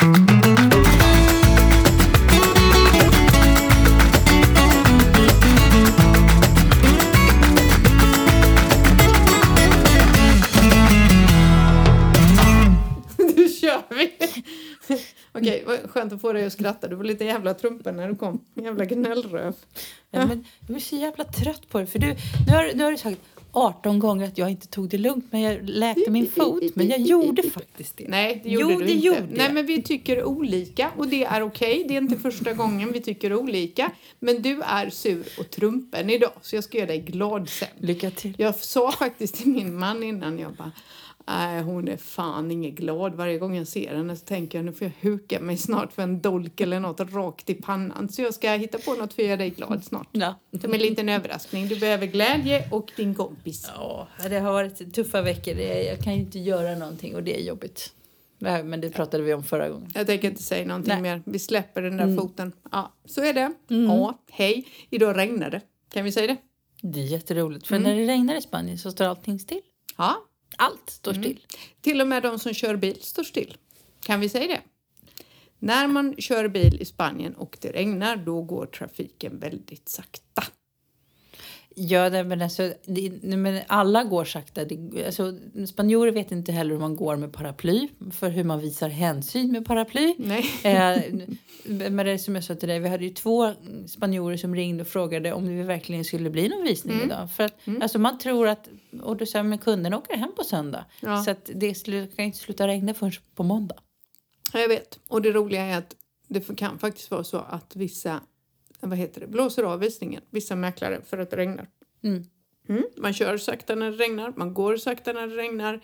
Nu kör vi! Okej, vad skönt att få dig att skratta. Du var lite jävla trumpen när du kom. Jävla gnällröv. Ja, men jag är så jävla trött på det. För du, nu, har, nu har du sagt 18 gånger att jag inte tog det lugnt men jag läkte min fot. Men jag gjorde faktiskt det. Nej, det gjorde Jo, du det inte. gjorde Nej, jag. men vi tycker olika och det är okej. Det är inte första gången vi tycker olika. Men du är sur och trumpen idag, så jag ska göra dig glad sen. Lycka till. Jag sa faktiskt till min man innan jag bara Nej, hon är fan inget glad. Varje gång jag ser henne så tänker jag nu får jag huka mig snart för en dolk eller något rakt i pannan. Så jag ska hitta på något för att göra dig glad snart. Ja. Som en liten överraskning. Du behöver glädje och din kompis. Ja, det har varit tuffa veckor. Jag kan ju inte göra någonting och det är jobbigt. Men det pratade vi om förra gången. Jag tänker inte säga någonting Nej. mer. Vi släpper den där foten. Ja, så är det. Ja, hej. Idag regnar det. Kan vi säga det? Det är jätteroligt. För när det regnar i Spanien så står allting still. Ja. Allt står still. Till och med de som kör bil står still. Kan vi säga det? När man kör bil i Spanien och det regnar, då går trafiken väldigt sakta. Ja, men alltså, det, men alla går sakta. Det, alltså, spanjorer vet inte heller hur man går med paraply, för hur man visar hänsyn med paraply. Nej. Eh, men det som jag sa till dig, vi hade ju två spanjorer som ringde och frågade om det verkligen skulle bli någon visning Mm. idag. För att, alltså, man tror att, och då sa men kunden åker hem på söndag. Ja. Så att det kan inte sluta regna förrän på måndag. Jag vet. Och det roliga är att det kan faktiskt vara så att vissa vad heter det, blåser av visningen, vissa mäklare, för att det regnar. Mm. Mm. Man kör sakta när det regnar, man går sakta när det regnar.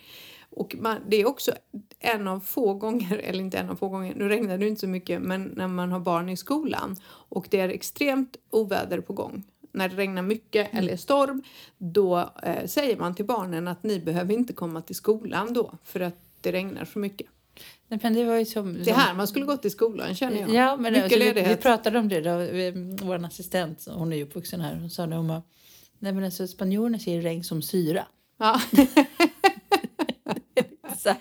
Och man, det är också en av få gånger, eller inte en av få gånger, nu regnar det inte så mycket, men när man har barn i skolan och det är extremt oväder på gång, när det regnar mycket eller är storm, då eh, säger man till barnen att ni behöver inte komma till skolan då, för att det regnar så mycket. Nej, men det var ju som, Det som- här man skulle gått till skolan känner jag. Ja, men Mycket alltså, vi, vi pratade om det. Då, vi, vår assistent, hon är ju uppvuxen här, hon sa det om att Nej men alltså spanjorerna ser regn som syra. Ja. Så,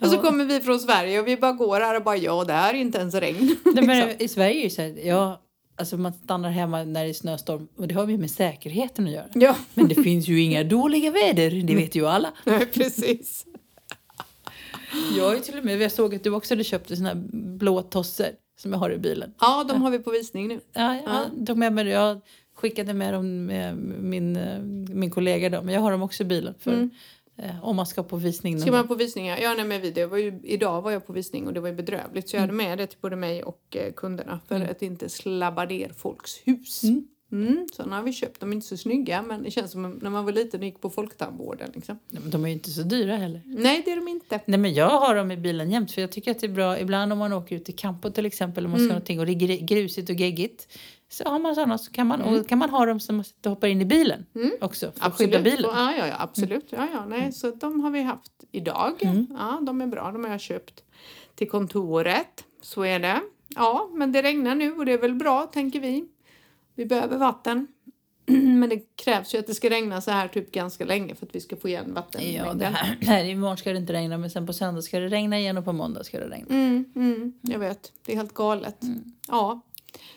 Och så kommer vi från Sverige och vi bara går här och bara ja, det här är inte ens regn. Nej, men I Sverige är det så här, ja, alltså man stannar hemma när det är snöstorm och det har ju med säkerheten att göra. Ja, Men det finns ju inga dåliga väder, det vet ju alla. nej, precis. Jag har ju till och med, jag såg att du också hade köpt en sån här blå tosser som jag har i bilen. Ja, de har vi på visning nu. Ja, tog med mig det. Jag skickade med dem med min, eh, min kollega då, men jag har dem också i bilen för eh, om man ska på visning. Ska man på visningar? Ja, nej, men vi, det var ju, idag var jag på visning och det var ju bedrövligt. Så jag hade med det till både mig och eh, kunderna för att inte slabba ner folks hus. Mm. Sådana har vi köpt. De är inte så snygga men det känns som när man var liten och gick på folktandvården. Liksom. Nej, men De är ju inte så dyra heller. Nej, det är de inte. Nej men jag har dem i bilen jämt för jag tycker att det är bra ibland om man åker ut i campo till exempel om man ska ha någonting och det är gr- grusigt och geggigt. Så har man sådana så kan man, och kan man ha dem som man och hoppar in i bilen också för att skydda bilen. Ja, ja, ja, absolut. Ja, ja, nej, Så de har vi haft idag. Ja, de är bra. De har jag köpt till kontoret. Så är det. Ja, men det regnar nu och det är väl bra, tänker vi. Vi behöver vatten. Men det krävs ju att det ska regna så här typ ganska länge för att vi ska få igen vattenmängden. Ja, det här, här imorgon ska det inte regna men sen på söndag ska det regna igen och på måndag ska det regna. Mm, mm, jag vet. Det är helt galet. Ja,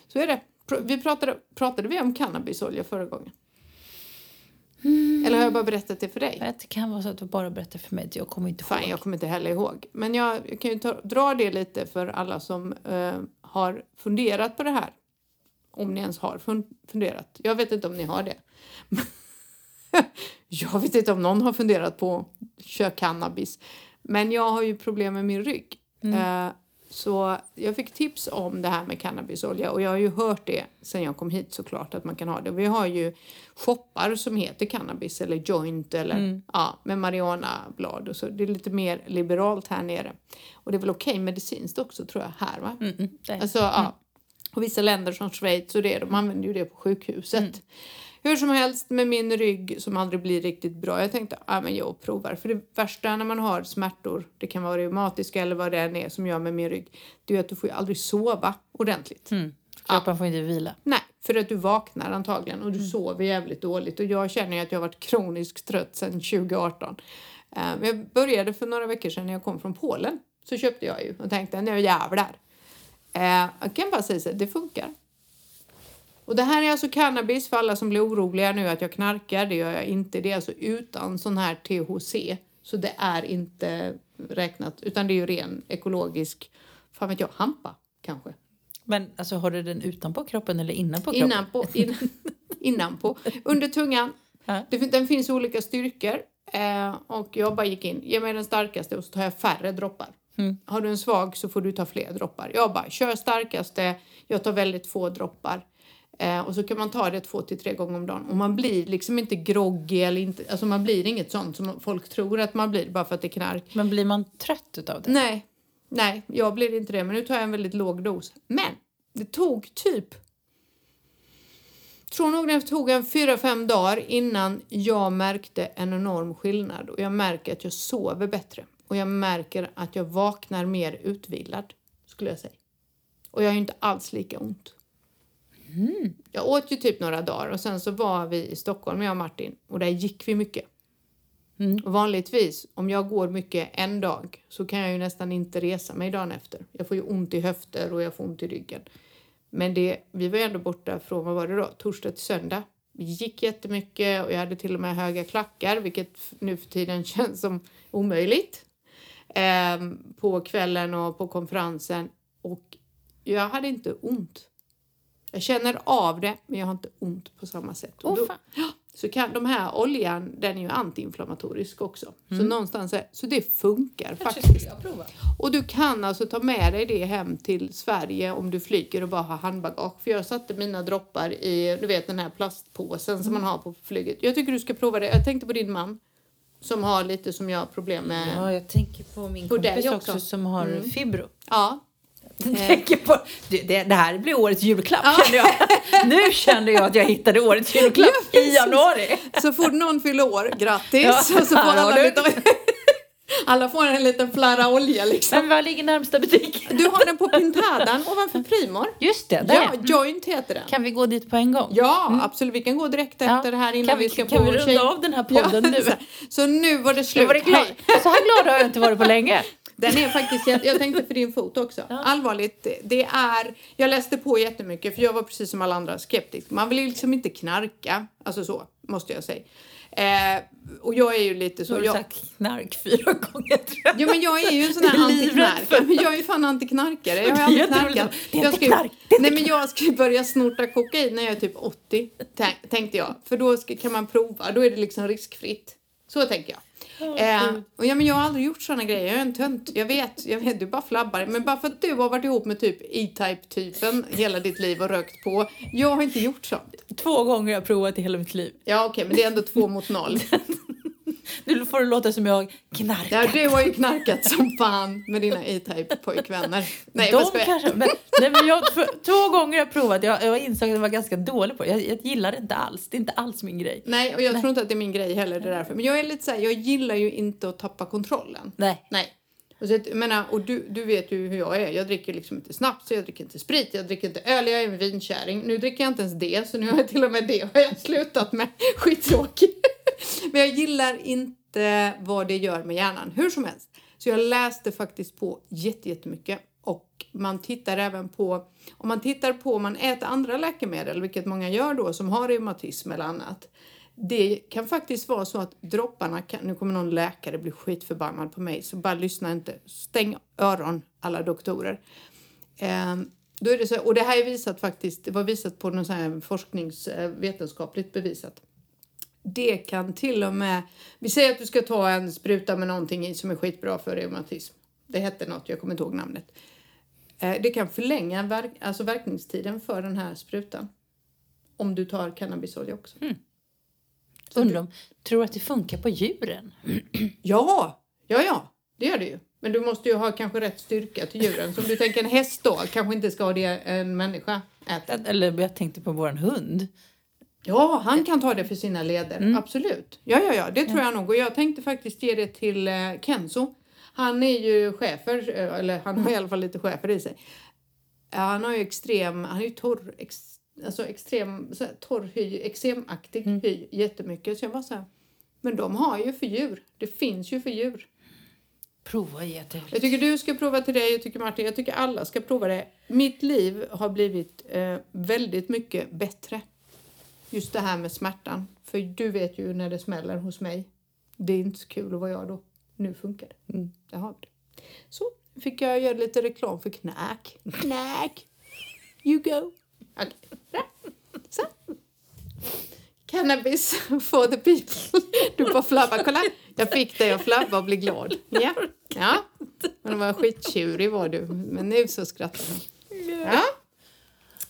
så är det. Vi pratade, pratade vi om cannabisolja förra gången? Eller har jag bara berättat det för dig? Det kan vara så att du bara berättar för mig, jag kommer inte ihåg. Fan, jag kommer inte heller ihåg. Men jag, jag kan ju ta, dra det lite för alla som eh, har funderat på det här. Om ni ens har fun, funderat. Jag vet inte om ni har det. jag vet inte om någon har funderat på att köra cannabis. Men jag har ju problem med min rygg. Eh, så jag fick tips om det här med cannabisolja och jag har ju hört det sen jag kom hit såklart att man kan ha det. Vi har ju shoppar som heter cannabis eller joint eller ja, med marijuanablad och så. Det är lite mer liberalt här nere. Och det är väl okej medicinskt också tror jag här va? Mm, mm. Alltså, ja. Och vissa länder som Schweiz och det, de använder ju det på sjukhuset. Hur som helst med min rygg som aldrig blir riktigt bra. Jag tänkte, ja men jag provar. För det värsta när man har smärtor, det kan vara reumatiska eller vad det än är som gör med min rygg. Det är att du får ju aldrig sova ordentligt. Mm. Kroppen får inte vila. Nej, för att du vaknar antagligen och du sover jävligt dåligt. Och jag känner ju att jag har varit kroniskt trött sedan 2018. Eh, men jag började för några veckor sedan när jag kom från Polen. Så köpte jag ju och tänkte nu jävlar. Eh, jag kan bara säga så här, det funkar. Och det här är alltså cannabis för alla som blir oroliga nu att jag knarkar. Det gör jag inte. Det är alltså utan sån här THC. Så det är inte räknat, utan det är ju ren ekologisk, fan vet jag, hampa kanske. Men alltså har du den utanpå kroppen eller innanpå kroppen? Innanpå, in, innanpå. Under tungan. Ja. Den finns olika styrkor. Eh, och jag bara gick in, ge mig den starkaste och så tar jag färre droppar. Har du en svag så får du ta fler droppar. Jag bara, kör starkaste, jag tar väldigt få droppar. Eh, och så kan man ta det två till tre gånger om dagen. Och man blir liksom inte groggy eller inte, alltså man blir inget sånt som folk tror att man blir bara för att det är knark. Men blir man trött utav det? Nej, nej, jag blir inte det. Men nu tar jag en väldigt låg dos. Men det tog typ... Tror nog det tog en fyra, fem dagar innan jag märkte en enorm skillnad. Och jag märker att jag sover bättre. Och jag märker att jag vaknar mer utvilad, skulle jag säga. Och jag har ju inte alls lika ont. Jag åt ju typ några dagar och sen så var vi i Stockholm, jag och Martin, och där gick vi mycket. Och vanligtvis, om jag går mycket en dag så kan jag ju nästan inte resa mig dagen efter. Jag får ju ont i höfter och jag får ont i ryggen. Men det, vi var ju ändå borta från, vad var det då, torsdag till söndag. Vi gick jättemycket och jag hade till och med höga klackar, vilket nu för tiden känns som omöjligt. Ehm, på kvällen och på konferensen. Och jag hade inte ont. Jag känner av det, men jag har inte ont på samma sätt. Åh, då- så kan de här oljan, den är ju antiinflammatorisk också. Så någonstans är, så det funkar faktiskt. jag prova. Och du kan alltså ta med dig det hem till Sverige om du flyger och bara har handbagage. För jag satte mina droppar i, du vet den här plastpåsen som man har på flyget. Jag tycker du ska prova det. Jag tänkte på din man som har lite som jag problem med. Ja, jag tänker på min På kompis också. också. som har fibro. Ja. Jag tänker på, det, det, här blir årets julklapp kände jag. Nu kände jag att jag hittade årets julklapp Ja, i januari. Så får någon fylla år, grattis! Ja, så får alla, du. Alla får en liten flarra olja liksom. Men var ligger närmsta butik? Du har den på Pintadan ovanför Primor. Just det, där. Ja, Joint heter den. Kan vi gå dit på en gång? Ja, absolut. Vi kan gå direkt Ja. efter det här innan kan vi ska kan på vi runda tjej- av den här podden Ja, nu? Så, så nu var det slut. var det. Hej. Så här glad har jag inte varit på länge. Den är faktiskt Jag tänkte för din fot också. Allvarligt, det är... Jag läste på jättemycket för jag var precis som alla andra skeptisk. Man vill ju liksom inte knarka. Alltså så, måste jag säga. Eh, och jag är ju lite Så har du Jag, sagt knark fyra gånger tror jag. Ja men jag är ju en sån här. Men jag är ju fan antiknarkare. Jag har aldrig knarkat. Det är inte knark, Nej men jag ska ju börja snorta kokain när jag är typ 80. tän- Tänkte jag. För då ska, kan man prova. Då är det liksom riskfritt. Så tänker jag. Eh, och ja, men jag har aldrig gjort såna grejer. Jag är en tönt. Jag vet, jag vet, du bara flabbar. Men bara för att du har varit ihop med typ E-Type-typen hela ditt liv och rökt på. Jag har inte gjort sånt. Två gånger har jag provat i hela mitt liv. Ja okej, men det är ändå två mot noll. Nu får det låta som jag knarkar. Ja, du har ju knarkat som fan med dina E-Type-pojkvänner. Nej, De jag kanske, men, nej, men jag, två gånger har jag provat. Jag, jag insåg att jag var ganska dålig på det. Jag, jag gillar det inte alls. Det är inte alls min grej. Nej, och jag tror inte att det är min grej heller. Det är därför. Men jag är lite så här, jag gillar ju inte att tappa kontrollen. Nej. Nej. Och, så, jag menar, och du, du vet ju hur jag är. Jag dricker liksom inte snaps, jag dricker inte sprit, jag dricker inte öl, jag är en vinkärring. Nu dricker jag inte ens det, så nu har jag till och med det har jag slutat med. Skittråkigt. Men jag gillar inte inte vad det gör med hjärnan, hur som helst. Så jag läste faktiskt på jättemycket. Och man tittar även på, om man tittar på om man äter andra läkemedel, vilket många gör då som har reumatism eller annat. Det kan faktiskt vara så att dropparna kan, nu kommer någon läkare bli skitförbannad på mig, så bara lyssna inte. Stäng öron alla doktorer. Ehm, då är det så, och det här är visat faktiskt, det var visat på någon sån här forskningsvetenskapligt eh, bevisat. Det kan till och med, vi säger att du ska ta en spruta med någonting i som är skitbra för reumatism. Det hette något, jag kommer inte ihåg namnet. Eh, Det kan förlänga verk, alltså verkningstiden för den här sprutan. Om du tar cannabisolja också. Undrar om, tror du att det funkar på djuren? Ja, ja, ja, det gör det ju. Men du måste ju ha kanske rätt styrka till djuren. Så om du tänker en häst då, kanske inte ska ha det en människa äter. Eller jag tänkte på våran hund. Ja, han kan ta det för sina leder. Absolut. Ja, ja, ja, det tror jag nog. Och jag tänkte faktiskt ge det till eh, Kenzo. Han är ju chefer, eh, eller han har i alla fall lite chefer i sig. Han har ju extrem, han är ju torr, ex, alltså extrem, så här, torr hy, eksemaktig hy jättemycket. Så jag var så här, men de har ju för djur. Det finns ju för djur. Prova jätteroligt. Jag tycker du ska prova till dig, jag tycker Martin, jag tycker alla ska prova det. Mitt liv har blivit eh, väldigt mycket bättre. Just det här med smärtan. För du vet ju när det smäller hos mig. Det är inte så kul att vara jag då. Nu funkar det. Mm, det har vi det. Så fick jag göra lite reklam för knäck. Knäck! You go! Okay. Så. Cannabis for the people. Du bara flabbar. Kolla, jag fick dig att flabba och bli glad. Ja, ja. Men det var skittjurig var du. Men nu så skrattar du. Ja.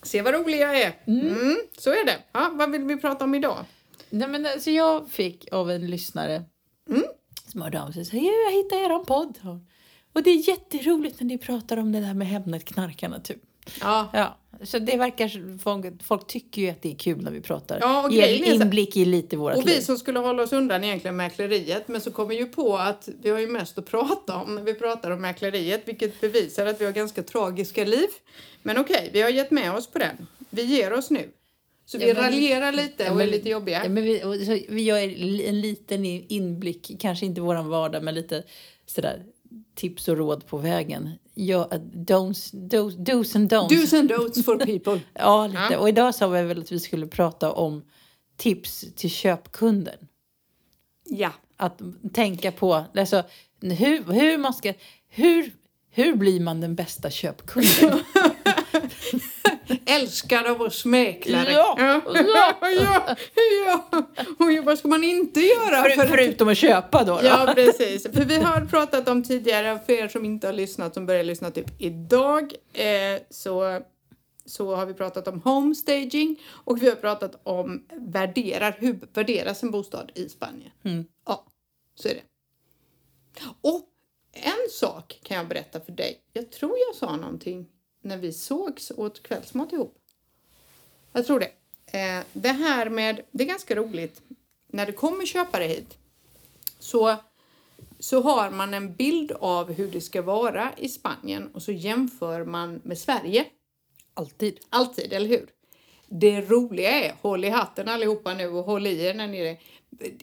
Se vad rolig jag är. Mm, så är det. Ja, vad vill vi prata om idag? Nej, men alltså jag fick av en lyssnare mm. som hörde av sig och sa jag hittade er podd. Och det är jätteroligt när ni pratar om det där med Hemnet-knarkarna typ. Ja. ja. Så det verkar, folk, folk tycker ju att det är kul när vi pratar. Ja, och Ger inblick i lite vårat Och vi som skulle hålla oss undan egentligen mäkleriet, men så kommer ju på att vi har ju mest att prata om när vi pratar om mäkleriet, vilket bevisar att vi har ganska tragiska liv. Men okej, okay, vi har gett med oss på den. Vi ger oss nu. Så vi ja, raljerar lite och ja, men, är lite jobbiga. Ja, men vi, så, vi gör en liten inblick, kanske inte våran vardag, men lite sådär tips och råd på vägen. Ja, don'ts, dos, dos and don'ts. Do's and don'ts for people. ja, lite. Ja. Och idag sa vi väl att vi skulle prata om tips till köpkunden. Ja. Att tänka på, alltså, hur, hur man ska, hur, hur blir man den bästa köpkunden? Älskad av oss mäklare. Ja, ja, ja, ja. Och vad ska man inte göra? För, förutom att köpa då, då. Ja, precis. För vi har pratat om tidigare, för er som inte har lyssnat, som börjar lyssna typ idag, eh, så så har vi pratat om homestaging och vi har pratat om värderar, hur värderas en bostad i Spanien. Mm. Ja, så är det. Och en sak kan jag berätta för dig. Jag tror jag sa någonting när vi sågs och åt kvällsmat ihop. Jag tror det. Eh, det här med, det är ganska roligt, när det kommer köpare hit så, så har man en bild av hur det ska vara i Spanien och så jämför man med Sverige. Alltid. Alltid, eller hur? Det roliga är, håll i hatten allihopa nu och håll i er när ni är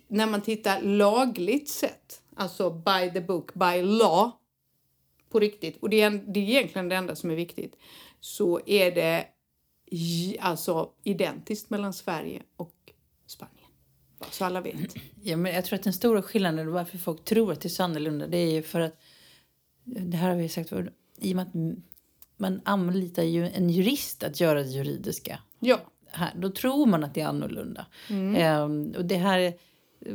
när man tittar lagligt sett, alltså by the book, by law, på riktigt, och det är, det är egentligen det enda som är viktigt, så är det alltså identiskt mellan Sverige och Spanien. Så alla vet. Ja, men jag tror att den stora skillnaden varför folk tror att det är så annorlunda det är ju för att det här har vi sagt förut, i och med att man anlitar ju en jurist att göra det juridiska. Ja. Här, då tror man att det är annorlunda. Mm. Ehm, och det här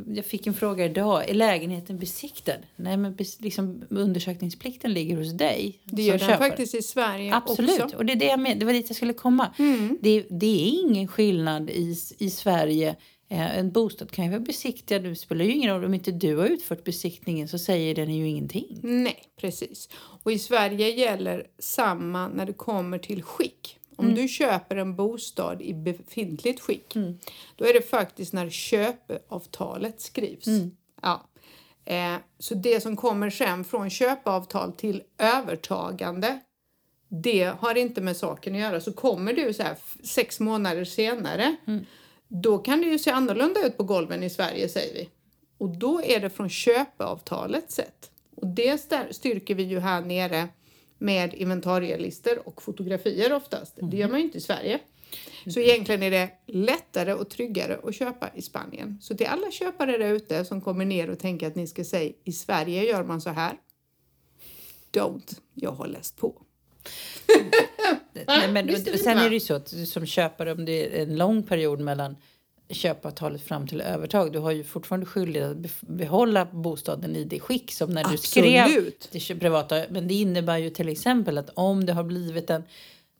jag fick en fråga idag. Är lägenheten besiktad? Nej, men liksom, undersökningsplikten ligger hos dig. Det gör den köper. faktiskt i Sverige Absolut. också. Och det, är det, jag med, det var dit jag skulle komma. Mm. Det, det, är ingen skillnad i, i Sverige. Eh, en bostad kan ju vara besiktigad. Det spelar ju ingen roll om inte du har utfört besiktningen så säger den ju ingenting. Nej, precis. Och i Sverige gäller samma när det kommer till skick. Om mm. du köper en bostad i befintligt skick, mm. då är det faktiskt när köpeavtalet skrivs. Mm. Ja. Eh, så det som kommer sen från köpeavtal till övertagande, det har inte med saken att göra. Så kommer du så här sex månader senare, mm. då kan det ju se annorlunda ut på golven i Sverige säger vi. Och då är det från köpeavtalet sett. Och det styrker vi ju här nere med inventarielistor och fotografier oftast. Mm. Det gör man ju inte i Sverige. Så egentligen är det lättare och tryggare att köpa i Spanien. Så till alla köpare där ute som kommer ner och tänker att ni ska säga i Sverige gör man så här. Don't, jag har läst på. Nej, men, sen är det ju så att som köpare om det är en lång period mellan köpavtalet fram till övertag. Du har ju fortfarande skyldighet att behålla bostaden i det skick som när du skrev till privata. Men det innebär ju till exempel att om det har blivit en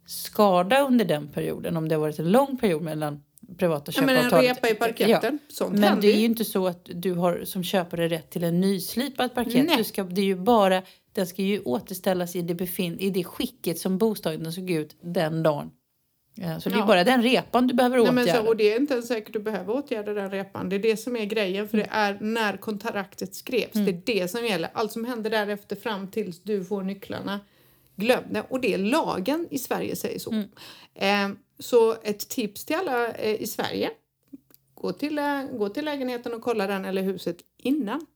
skada under den perioden, om det har varit en lång period mellan privata köpavtalet. Ja, men en repa i parketten. Ja. Sånt men det är ju inte så att du har som köpare rätt till en nyslipad parkett. Du ska, det är ju bara, den ska ju återställas i det, befin, i det skicket som bostaden såg ut den dagen så det är ja. bara den repan du behöver åtgärda. Nej, så, och det är inte ens säkert du behöver åtgärda den repan. Det är det som är grejen. För det är när kontraktet skrevs. Mm. Det är det som gäller. Allt som händer därefter fram tills du får nycklarna. Glöm det. Och det är lagen i Sverige säger så. Mm. Eh, så ett tips till alla eh, i Sverige. Gå till, eh, gå till lägenheten och kolla den eller huset innan.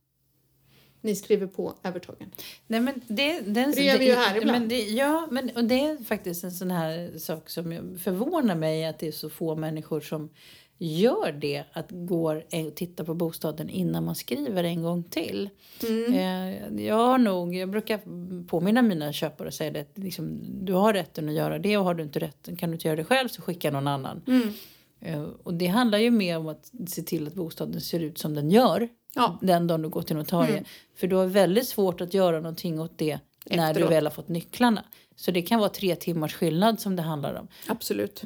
Ni skriver på övertagen. Nej, men det, den, Det gör vi ju här ibland. Men det, ja, men och det är faktiskt en sån här sak som förvånar mig att det är så få människor som gör det. Att går och tittar på bostaden innan man skriver en gång till. Mm. Eh, jag har nog, jag brukar påminna mina köpare och säga det. att Liksom, du har rätten att göra det och har du inte rätten, kan du inte göra det själv så skicka någon annan. Mm. Eh, och det handlar ju mer om att se till att bostaden ser ut som den gör Ja. den dagen du går till notarie. För du har väldigt svårt att göra någonting åt det när du väl har fått nycklarna. Så det kan vara tre timmars skillnad som det handlar om. Absolut.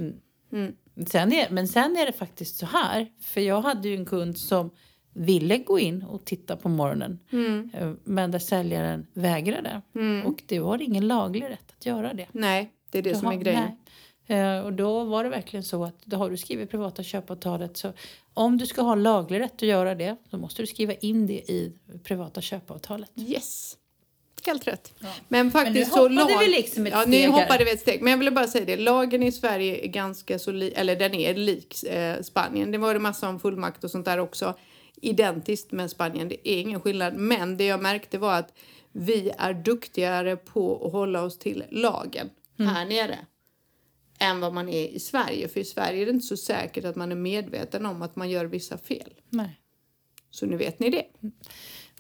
Mm. Sen är, men sen är det faktiskt så här, för jag hade ju en kund som ville gå in och titta på morgonen. Mm. eh, Men där säljaren vägrade. Och det var ingen laglig rätt att göra det. Nej, det är det som är Jaha, grejen. nej. Eh, Och då var det verkligen så att då har du skrivit privata köpavtalet så om du ska ha laglig rätt att göra det så måste du skriva in det i privata köpavtalet. Yes. Helt rätt. Men faktiskt Men nu så hoppade lag... vi liksom ett ja, steg nu hoppade vi ett steg. Men jag ville bara säga det. Lagen i Sverige är ganska så li... eller den är lik eh, Spanien. Det var det massa om fullmakt och sånt där också. Identiskt med Spanien. Det är ingen skillnad. Men det jag märkte var att vi är duktigare på att hålla oss till lagen Mm. här nere än vad man är i Sverige. För i Sverige är det inte så säkert att man är medveten om att man gör vissa fel. Nej. Så nu vet ni det.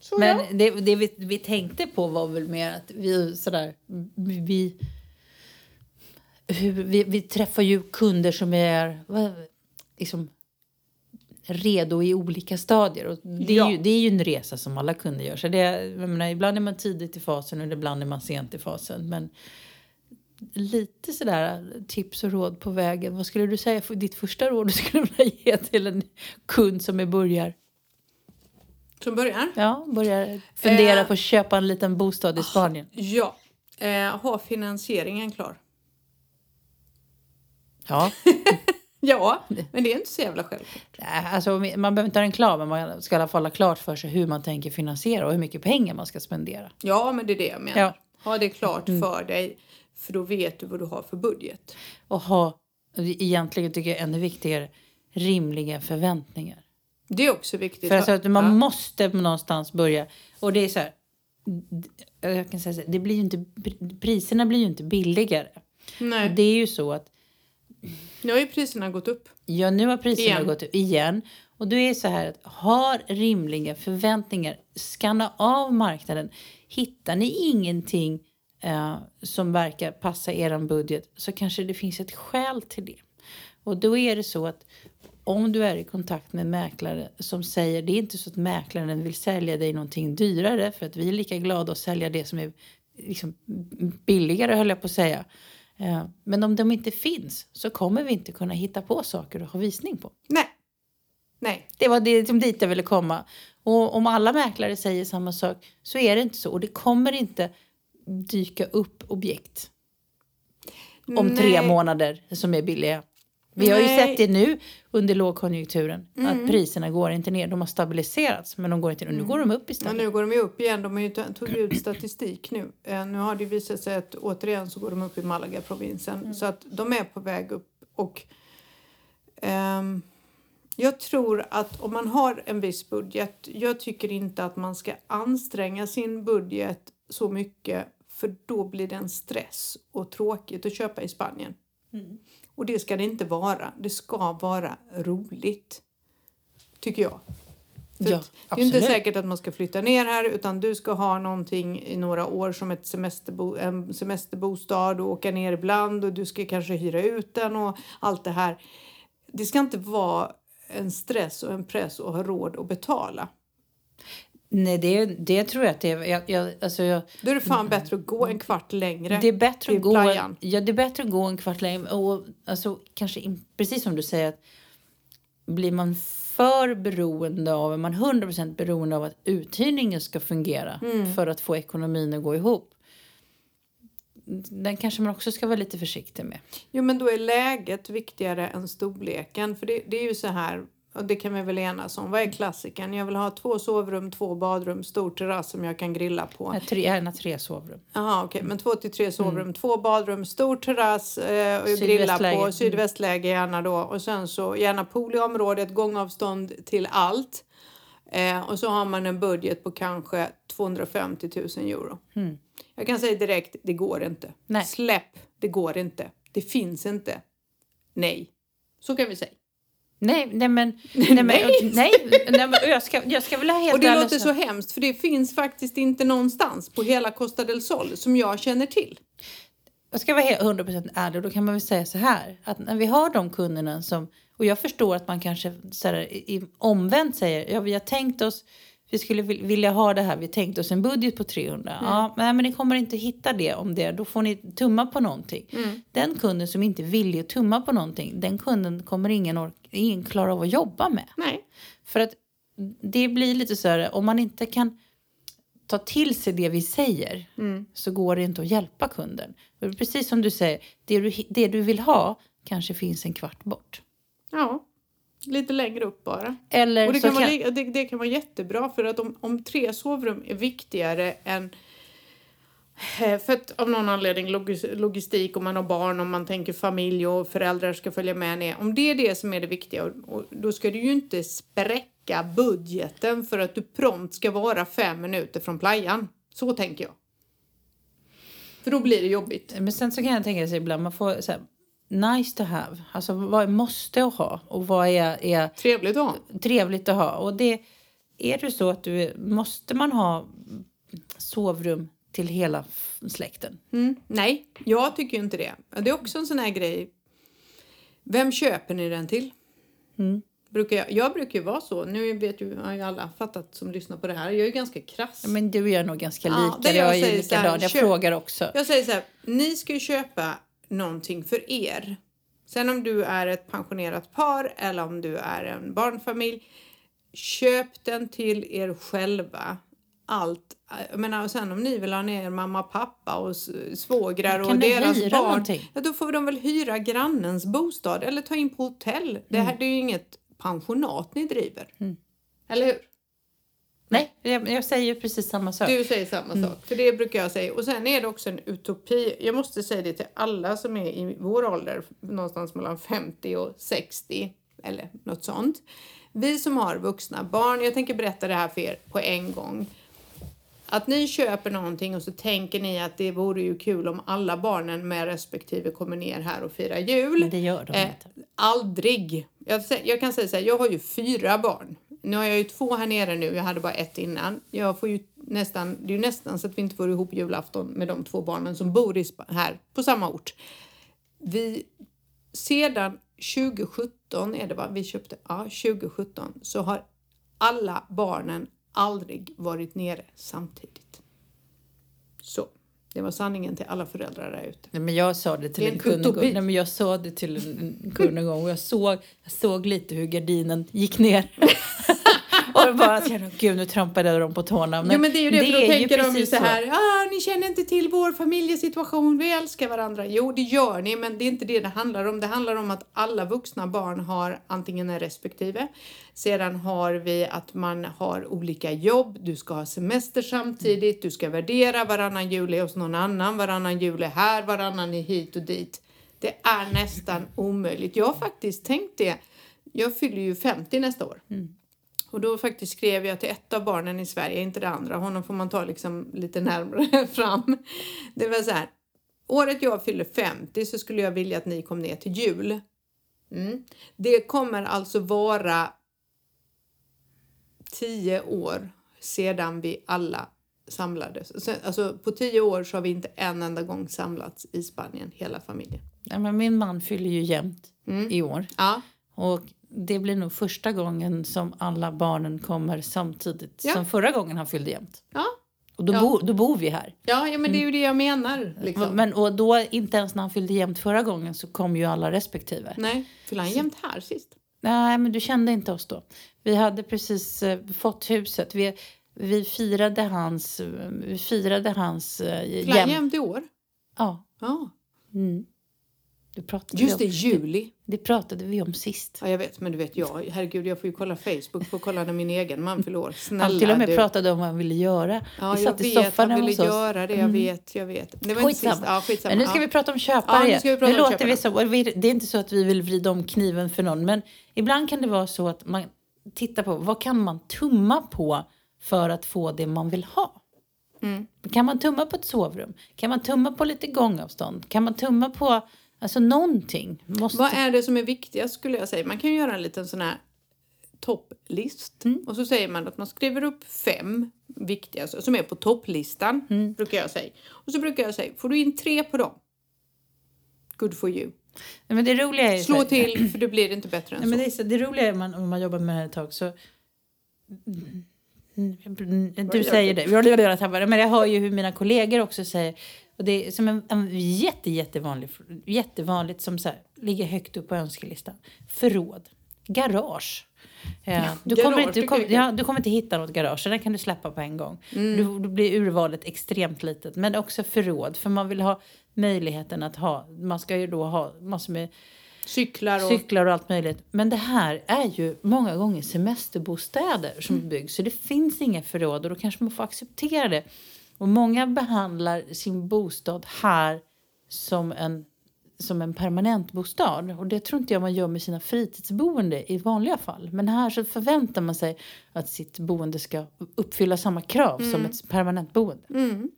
Så ja. Men det, det vi, vi tänkte på var väl mer att vi sådär, vi, vi, vi träffar ju kunder som är liksom, redo i olika stadier. Och det, är Ja. ju, det är ju en resa som alla kunder gör. Så det, menar, ibland är man tidigt i fasen och ibland är man sent i fasen. Men lite sådär tips och råd på vägen. Vad skulle du säga för ditt första råd du skulle vilja ge till en kund som är börjar? Som början. Ja, börjar fundera Eh. på att köpa en liten bostad i Spanien. Ja. Eh, ha finansieringen klar. Ja, Ja, men det är inte så jävla självklart. Alltså, man behöver inte ha den klar, men man ska i alla fall ha klart för sig hur man tänker finansiera och hur mycket pengar man ska spendera. Ja, men det är det jag menar. Ja. Ha det klart för dig, för då vet du vad du har för budget. Och ha, egentligen tycker jag ännu viktigare, rimliga förväntningar. Det är också viktigt. För alltså, att man Ja. måste någonstans börja. Och det är så här, jag kan säga så här, det blir inte, priserna blir ju inte billigare. Nej, Det är ju så att nu har ju priserna gått upp. Ja, nu har priserna Igen. gått upp igen. Och då är det så här att ha rimliga förväntningar. Skanna av marknaden. Hittar ni ingenting eh, som verkar passa er budget så kanske det finns ett skäl till det. Och då är det så att om du är i kontakt med mäklare som säger det är inte så att mäklaren vill sälja dig någonting dyrare för att vi är lika glada att sälja det som är liksom billigare höll jag på att säga. Eh, Men om de inte finns så kommer vi inte kunna hitta på saker att ha visning på. Nej. Nej. Det var det som dit jag ville komma. Och om alla mäklare säger samma sak så är det inte så. Och det kommer inte dyka upp objekt om tre Nej. månader som är billiga. Vi har ju Nej. sett det nu under lågkonjunkturen. Att priserna går inte ner. De har stabiliserats men de går inte ner. Nu går de upp Ja, istället. nu går de ju upp igen. De har ju tog ut statistik nu. Eh, nu har det ju visat sig att återigen så går de upp i Malaga-provinsen. Så att de är på väg upp. Och ehm, jag tror att om man har en viss budget. Jag tycker inte att man ska anstränga sin budget så mycket. För då blir det en stress och tråkigt att köpa i Spanien. Och det ska det inte vara. Det ska vara roligt. Tycker jag. För Ja, det är inte säkert att man ska flytta ner här utan du ska ha någonting i några år som ett semesterbo en semesterbostad och åka ner ibland och du ska kanske hyra ut den och allt det här. Det ska inte vara en stress och en press att ha råd att betala. Nej, det, det tror jag att det är. Jag, jag, alltså jag, Då är det fan bättre att gå en kvart längre. Det är bättre att gå, playan. ja, det är bättre att gå en kvart längre. Och, alltså, kanske, precis som du säger, att blir man för beroende av, är man 100% beroende av att uthyrningen ska fungera Mm. för att få ekonomin att gå ihop. Den kanske man också ska vara lite försiktig med. Jo, men då är läget viktigare än storleken. För det, det är ju så här, och det kan vi väl enas om. Vad är klassiken? Jag vill ha två sovrum, två badrum, stor terrass som jag kan grilla på. Har tre, gärna tre sovrum. Jaha, okej. Men två till tre sovrum, två badrum, stor terrass eh, och grilla på. Mm. Sydvästläge gärna då. Och sen så gärna pool i området, gångavstånd till allt. Eh, och så har man en budget på kanske 250 000 euro. Jag kan säga direkt, det går inte. Nej. Släpp, det går inte. Det finns inte. Nej. Så kan vi säga. Nej, nej men... Nej, men, nej. nej, nej men jag, ska, jag ska väl ha helt Och det låter så hemskt för det finns faktiskt inte någonstans på hela Costa del Sol som jag känner till. Jag ska vara helt 100% ärlig, då kan man väl säga så här. Att när vi har de kunderna som... Och jag förstår att man kanske så här, i, omvänt säger, ja vi har tänkt oss, vi skulle vil- vilja ha det här, vi tänkte oss en budget på 300. Ja, men, men ni kommer inte hitta det om det, då får ni tumma på någonting. Den kunden som inte vill tumma på någonting, den kunden kommer ingen, ork- ingen klara av att jobba med. Nej. För att det blir lite så här, om man inte kan ta till sig det vi säger så går det inte att hjälpa kunden. Precis som du säger, det du, det du vill ha kanske finns en kvart bort. Ja. Lite längre upp bara. Eller Och det kan, vara, kan, li- det, det kan vara jättebra för att om, om tre sovrum är viktigare än eh, för att av någon anledning logis- logistik om man har barn, om man tänker familj och föräldrar ska följa med ner. Om det är det som är det viktiga och då ska du ju inte spräcka budgeten för att du prompt ska vara fem minuter från playan. Så tänker jag. För då blir det jobbigt. men sen så kan jag tänka sig ibland, man får så här, nice to have. Alltså vad är måste att ha och vad är, är Trevligt att ha. trevligt att ha. Och det, är det så att du, måste man ha sovrum till hela släkten? Mm. Nej, jag tycker inte det. Det är också en sån här grej. Vem köper ni den till? Mm. Brukar jag, jag brukar ju vara så. Nu vet ju, har ju alla fattat som lyssnar på det här. Jag är ju ganska krass. Ja, Men du jag är nog ganska Ja, lika. det jag jag är likadan. Jag frågar också. Jag säger så här, ni ska ju köpa någonting för er. Sen om du är ett pensionerat par eller om du är en barnfamilj. Köp den till er själva. Allt. Jag menar, och sen om ni vill ha ner mamma, pappa och svågrar och deras barn. någonting? Ja, då får de väl hyra grannens bostad eller ta in på hotell. Det Mm. här det är ju inget pensionat ni driver. Eller hur? Nej, jag, jag säger precis samma sak. Du säger samma sak, för det brukar jag säga. Och sen är det också en utopi. Jag måste säga det till alla som är i vår ålder, någonstans mellan 50 och 60 eller något sånt. Vi som har vuxna barn, jag tänker berätta det här för er på en gång. Att ni köper någonting och så tänker ni att det vore ju kul om alla barnen med respektive kommer ner här och firar jul. Men det gör de Eh, inte. aldrig. Jag, jag kan säga så här, jag har ju fyra barn. Nu har jag ju två här nere nu, jag hade bara ett innan. Jag får ju nästan, det är ju nästan så att vi inte får ihop julafton med de två barnen som bor här på samma ort. Vi, sedan 2017 är det va, vi köpte, ja 2017, så har alla barnen aldrig varit nere samtidigt. Så, det var sanningen till alla föräldrar där ute. Nej, men jag sa det till Det en kund en gång. Nej, men jag sa det till en kund en gång och jag såg, jag såg lite hur gardinen gick ner. det bara att jag, gud nu trampade de på tårna. Men, ja, men det är ju det, för då tänker de ju så här, ah, ni känner inte till vår familjesituation, vi älskar varandra. Jo, det gör ni, men det är inte det det handlar om. Det handlar om att alla vuxna barn har antingen en respektive. Sedan har vi att man har olika jobb, du ska ha semester samtidigt, du ska värdera varannan jul är hos någon annan, varannan jul är här, varannan är hit och dit. Det är nästan omöjligt. Jag har faktiskt tänkt det. Jag fyller ju 50 nästa år. Och då faktiskt skrev jag till ett av barnen i Sverige, inte det andra. Honom får man ta liksom lite närmare fram. Det var så här. Året jag fyller 50 så skulle jag vilja att ni kom ner till jul. Mm. Det kommer alltså vara tio år sedan vi alla samlades. Alltså på tio år så har vi inte en enda gång samlats i Spanien, hela familjen. Ja, men min man fyller ju jämnt Mm. i år. Ja, Och det blir nog första gången som alla barnen kommer samtidigt Ja. som förra gången han fyllde jämnt. ja. Och då, Ja. bo, då bor vi här. Ja, ja men det är ju det jag menar. Liksom. Men och då, inte ens när han fyllde jämnt förra gången så kom ju alla respektive. Nej, fyller han jämt här sist? Nej, men du kände inte oss då. Vi hade precis eh, fått huset. Vi, vi firade hans... Vi firade hans eh, jäm... jämt i år? Ja. Ja. Mm. Det, pratade Just det, om, juli. det pratade vi om sist. Ja, jag vet, men du vet jag. Herregud, jag får ju kolla Facebook för att kolla när min egen man fyller år. Snälla Han till och med du. pratade om vad han ville göra. Ja, vi jag satt i vet. soffan hemma ville hos oss. göra det. Jag vet, jag vet. Det var Skitsamma. inte sist. Ja, skitsamma. Men nu ska vi prata om köpare Ja, nu prata nu om låter köpare. vi vi- det är inte så att vi vill vrida om kniven för någon, men ibland kan det vara så att man titta på vad kan man tumma på för att få det man vill ha. Mm. Kan man tumma på ett sovrum? Kan man tumma på lite gångavstånd? Kan man tumma på alltså någonting? Måste... Vad är det som är viktigast skulle jag säga? Man kan ju göra en liten sån här topplist. Mm. Och så säger man att man skriver upp fem viktigaste som är på topplistan. Mm. Brukar jag säga. Och så brukar jag säga, får du in tre på dem? Good for you. Nej, men det roliga är Slå till för det blir inte bättre än Nej, men så. det, är så, det roliga är man, om man jobbar med det här ett tag så... Du säger det. Men jag hör ju hur mina kollegor också säger. Och det är som en, en jätte, jättevanlig, jättevanligt som så här, ligger högt upp på önskelistan. Förråd. Garage. Ja, du, garage kommer inte, du, kul. ja, du kommer inte hitta något garage, så den kan du släppa på en gång. Du, då blir urvalet extremt litet. Men också förråd, för man vill ha möjligheten att ha, man ska ju då ha massor med Cyklar och... cyklar och allt möjligt. Men det här är ju många gånger semesterbostäder som Mm. byggs. Så det finns inga förråd och då kanske man får acceptera det. Och många behandlar sin bostad här som en, som en permanent bostad. Och det tror inte jag man gör med sina fritidsboende i vanliga fall. Men här så förväntar man sig att sitt boende ska uppfylla samma krav som ett permanent boende. Mm.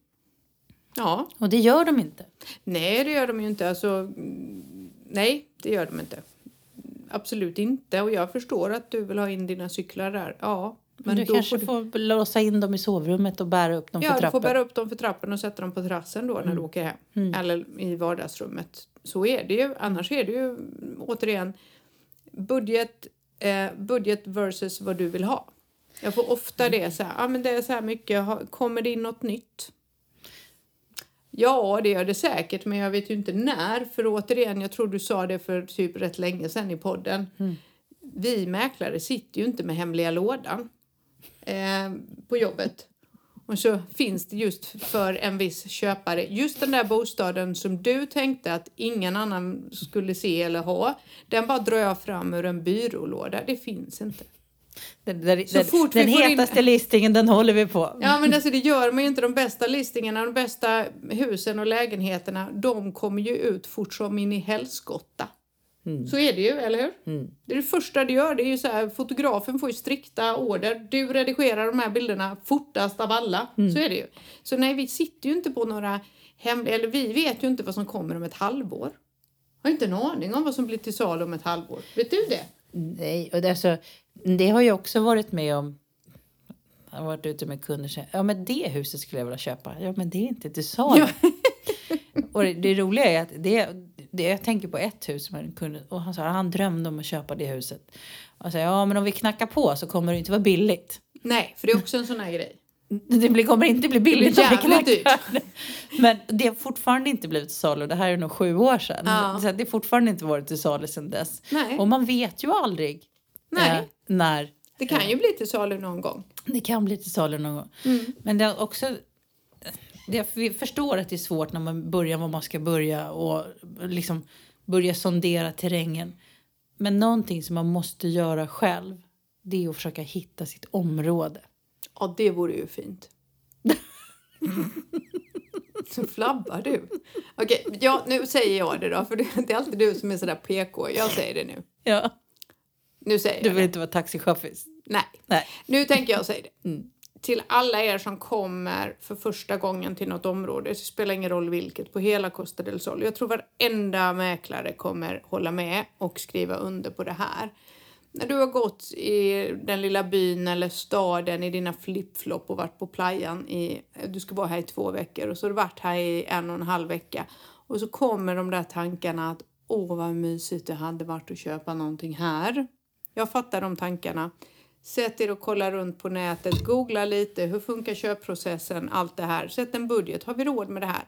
Ja, Och det gör de inte. nej det gör de ju inte. Alltså, mm, nej, det gör de inte. Absolut inte. Och jag förstår att du vill ha in dina cyklar där. Ja, men du kanske får du... får låsa in dem i sovrummet och bära upp dem Ja, för du trappen. får bära upp dem för trappen och sätta dem på terrassen då när du åker hem. Eller i vardagsrummet. Så är det ju. Annars är det ju mm, återigen budget, eh, budget versus vad du vill ha. Jag får ofta det så här, ja men det är så här mycket, kommer det in något nytt? Ja, det gör det säkert, men jag vet ju inte när. För återigen, jag tror du sa det för typ rätt länge sedan i podden. Vi mäklare sitter ju inte med hemliga lådan eh, på jobbet. Och så finns det just för en viss köpare, just den där bostaden som du tänkte att ingen annan skulle se eller ha. Den bara drar jag fram ur en byrålåda. Det finns inte. Den, den, Så den, fort vi den in- hetaste listingen, den håller vi på. Ja men alltså det gör man ju inte. De bästa listingarna, de bästa husen och lägenheterna, de kommer ju ut fort som in i helskotta. Så är det ju, eller hur? Det är det första du gör. Det är ju så här, fotografen får ju strikta order. Du redigerar de här bilderna fortast av alla. Så är det ju. Så nej, vi sitter ju inte på några hemliga, eller vi vet ju inte vad som kommer om ett halvår. Har inte en aning om vad som blir till salu om ett halvår. Vet du det? Nej, och det, är så, det har jag också varit med om. Jag har varit ute med kunder och sagt, ja men det huset skulle jag vilja köpa. Ja men det är inte till salu. och det, det roliga är att det, det, jag tänker på ett hus som en kund, och han sa han drömde om att köpa det huset. Och jag sa, ja men om vi knackar på så kommer det inte vara billigt. Nej, för det är också en sån här grej. Det blir, kommer inte bli billigt om vi knackar. Men det har fortfarande inte blivit till salu. Det här är nog sju år sedan. Ja. Så det har fortfarande inte varit till salu sedan dess. Nej. Och man vet ju aldrig Nej. eh, när Det kan ju bli till salu någon gång. det kan bli till salu någon gång. Men det är också... Vi förstår att det är svårt när man börjar var man ska börja och liksom börja sondera terrängen. Men någonting som man måste göra själv det är att försöka hitta sitt område. Ja, det vore ju fint. Så flabbar du. Okej, ja, nu säger jag det då, för det är alltid du som är sådär PK. Jag säger det nu. Ja. Nu säger Du jag vill det. inte vara taxichaffis? Nej, Nej. nu tänker jag säga det. Till alla er som kommer för första gången till något område, det spelar ingen roll vilket, på hela Costa del Sol. Jag tror varenda mäklare kommer hålla med och skriva under på det här. När du har gått i den lilla byn eller staden i dina flipflop och varit på playan i, du ska vara här i två veckor och så har du varit här i en och en halv vecka och så kommer de där tankarna att åh vad mysigt det hade varit att köpa någonting här. Jag fattar de tankarna. Sätt er och kolla runt på nätet, googla lite, hur funkar köpprocessen, allt det här. Sätt en budget, har vi råd med det här?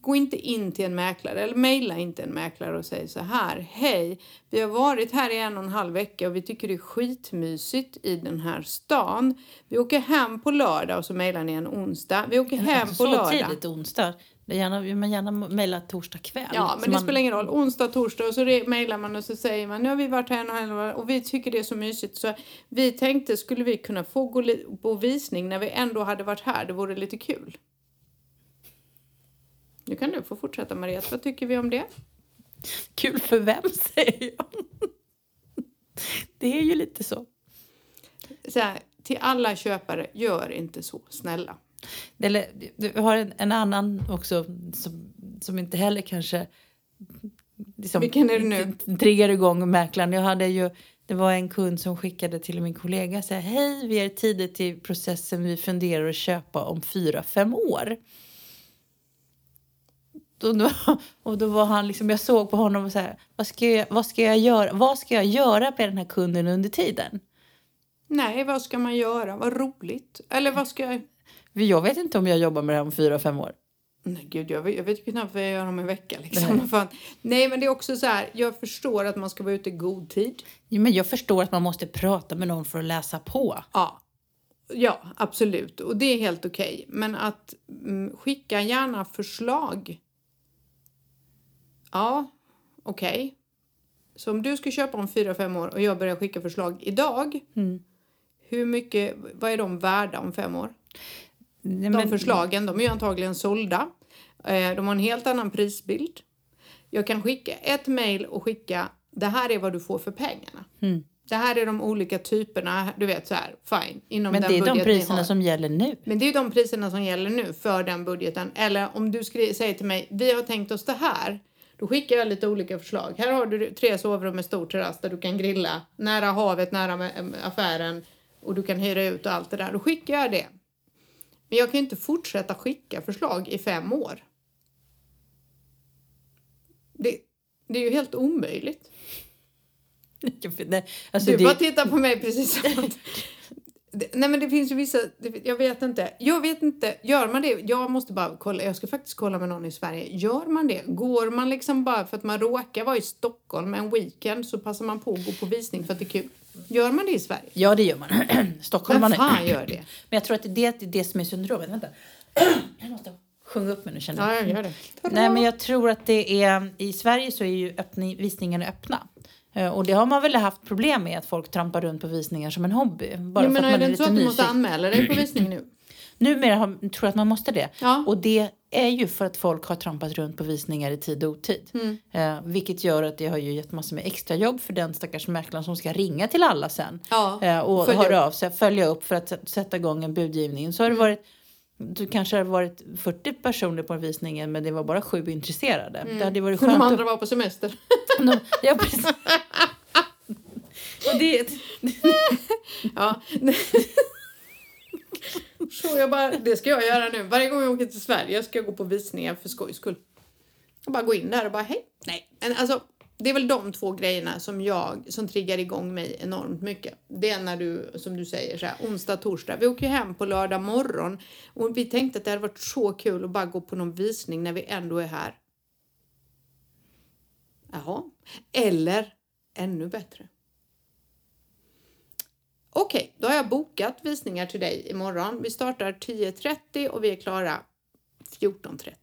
Gå inte in till en mäklare eller mejla inte en mäklare och säg så här. Hej, vi har varit här i en och en halv vecka och vi tycker det är skitmysigt i den här stan. Vi åker hem på lördag och så mejlar ni en onsdag. Vi åker hem på så lördag. tidigt onsdag. Gärna, man gärna mejla torsdag kväll. Ja, men det man, spelar ingen roll. Onsdag, torsdag och så mejlar man och så säger man nu har vi varit här en och en och vi tycker det är så mysigt så vi tänkte skulle vi kunna få gå på visning när vi ändå hade varit här. Det vore lite kul. Nu kan du få fortsätta Mariette. Vad tycker vi om det? Kul för vem, säger jag. Det är ju lite så. så här, till alla köpare, gör inte så, snälla. Eller, vi har en, en annan också som, som inte heller kanske liksom, Vilken är det nu? triggar igång mäklaren. Jag hade ju, det var en kund som skickade till min kollega så här, hej vi är tidigt i processen, vi funderar att köpa om fyra, fem år. Och då, och då var han liksom, jag såg på honom och så här, vad ska jag, vad ska jag göra, vad ska jag göra med den här kunden under tiden? Nej, vad ska man göra? Vad roligt. Eller vad ska jag... Jag vet inte om jag jobbar med det här om fyra, fem år. Nej, gud, jag vet, jag vet knappt vad jag gör om en vecka. Liksom. Nej. Nej, men det är också så här, jag förstår att man ska vara ute i god tid. Ja, men jag förstår att man måste prata med någon för att läsa på. Ja, ja absolut. Och det är helt okej. Okay. Men att mm, skicka gärna förslag. Ja, okej. Okay. Så om du ska köpa om fyra, fem år och jag börjar skicka förslag idag. Mm. Hur mycket, vad är de värda om fem år? Nej, de förslagen de är ju antagligen sålda. Eh, de har en helt annan prisbild. Jag kan skicka ett mejl och skicka det här är vad du får för pengarna. Mm. Det här är de olika typerna, du vet så här, fine. Inom Men det är de priserna som gäller nu. Men det är de priserna som gäller nu för den budgeten. Eller om du säger till mig, vi har tänkt oss det här. Då skickar jag lite olika förslag. Här har du tre sovrum med stor terrass där du kan grilla nära havet, nära affären och du kan hyra ut och allt det där. Då skickar jag det. Men jag kan inte fortsätta skicka förslag i fem år. Det, det är ju helt omöjligt. alltså du det... bara tittar på mig precis som att... Nej men det finns ju vissa, jag vet inte. Jag vet inte, gör man det? Jag måste bara kolla, jag ska faktiskt kolla med någon i Sverige. Gör man det? Går man liksom bara för att man råkar vara i Stockholm en weekend så passar man på att gå på visning för att det är kul? Gör man det i Sverige? Ja, det gör man. Stockholm Vem fan gör det? Men jag tror att det är det som är syndromet. Vänta. Jag måste sjunga upp mig nu känner jag. Ja, gör det. Nej, men jag tror att det är... I Sverige så är ju öppning, visningarna öppna. Eh, och det har man väl haft problem med att folk trampar runt på visningar som en hobby. Bara jo, men för att man är det inte så att du måste anmäla dig på visning nu? Numera har, tror jag att man måste det. Ja. Och det är ju för att folk har trampat runt på visningar i tid och otid. Mm. Eh, vilket gör att det har ju gett massor med extra jobb för den stackars mäklaren som ska ringa till alla sen. Ja. Eh, och höra av sig, följa upp för att sätta igång en budgivning. Så har det mm. varit du kanske har varit 40 personer på visningen men det var bara sju intresserade. Mm. Det hade varit skönt De andra var på semester. ja, precis. och det... ja. Så jag bara, det ska jag göra nu. Varje gång jag åker till Sverige ska jag gå på visningar för skojs skull. Jag bara gå in där och bara hej. Nej, men alltså det är väl de två grejerna som jag, som triggar igång mig enormt mycket. Det är när du, som du säger, så här, onsdag, torsdag. Vi åker hem på lördag morgon och vi tänkte att det hade varit så kul att bara gå på någon visning när vi ändå är här. Jaha. Eller ännu bättre. Okej, okay, då har jag bokat visningar till dig imorgon. Vi startar 10.30 och vi är klara 14.30.